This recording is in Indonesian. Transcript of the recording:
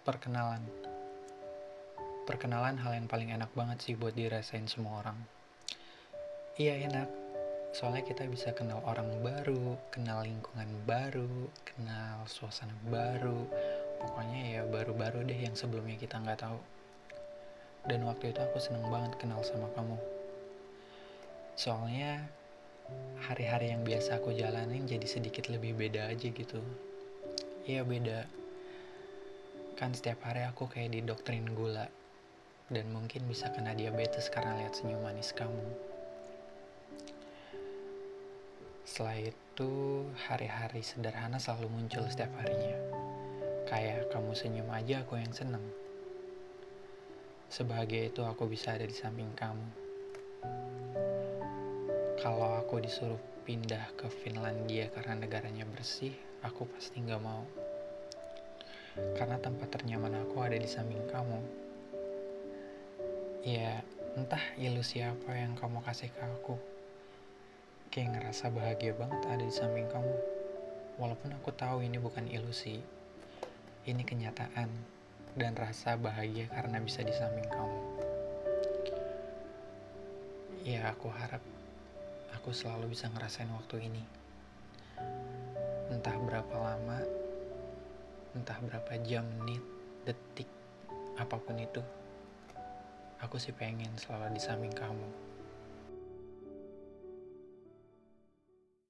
Perkenalan. Perkenalan hal yang paling enak banget sih buat dirasain semua orang. Iya enak, soalnya kita bisa kenal orang baru, kenal lingkungan baru, kenal suasana baru, pokoknya ya baru-baru deh yang sebelumnya kita nggak tahu. Dan waktu itu aku seneng banget kenal sama kamu. Soalnya hari-hari yang biasa aku jalanin jadi sedikit lebih beda aja gitu. Iya beda, kan setiap hari aku kayak didoktrin gula dan mungkin bisa kena diabetes karena lihat senyum manis kamu. Setelah itu, hari-hari sederhana selalu muncul setiap harinya. Kayak kamu senyum aja aku yang seneng. Sebahagia itu aku bisa ada di samping kamu. Kalau aku disuruh pindah ke Finlandia karena negaranya bersih, aku pasti nggak mau. Karena tempat ternyaman aku ada di samping kamu. Ya, entah ilusi apa yang kamu kasih ke aku. Kayak ngerasa bahagia banget ada di samping kamu. Walaupun aku tahu ini bukan ilusi. Ini kenyataan dan rasa bahagia karena bisa di samping kamu. Ya, aku harap aku selalu bisa ngerasain waktu ini. Entah berapa entah berapa jam, menit, detik, apa pun itu. Aku sih pengen selalu di samping kamu.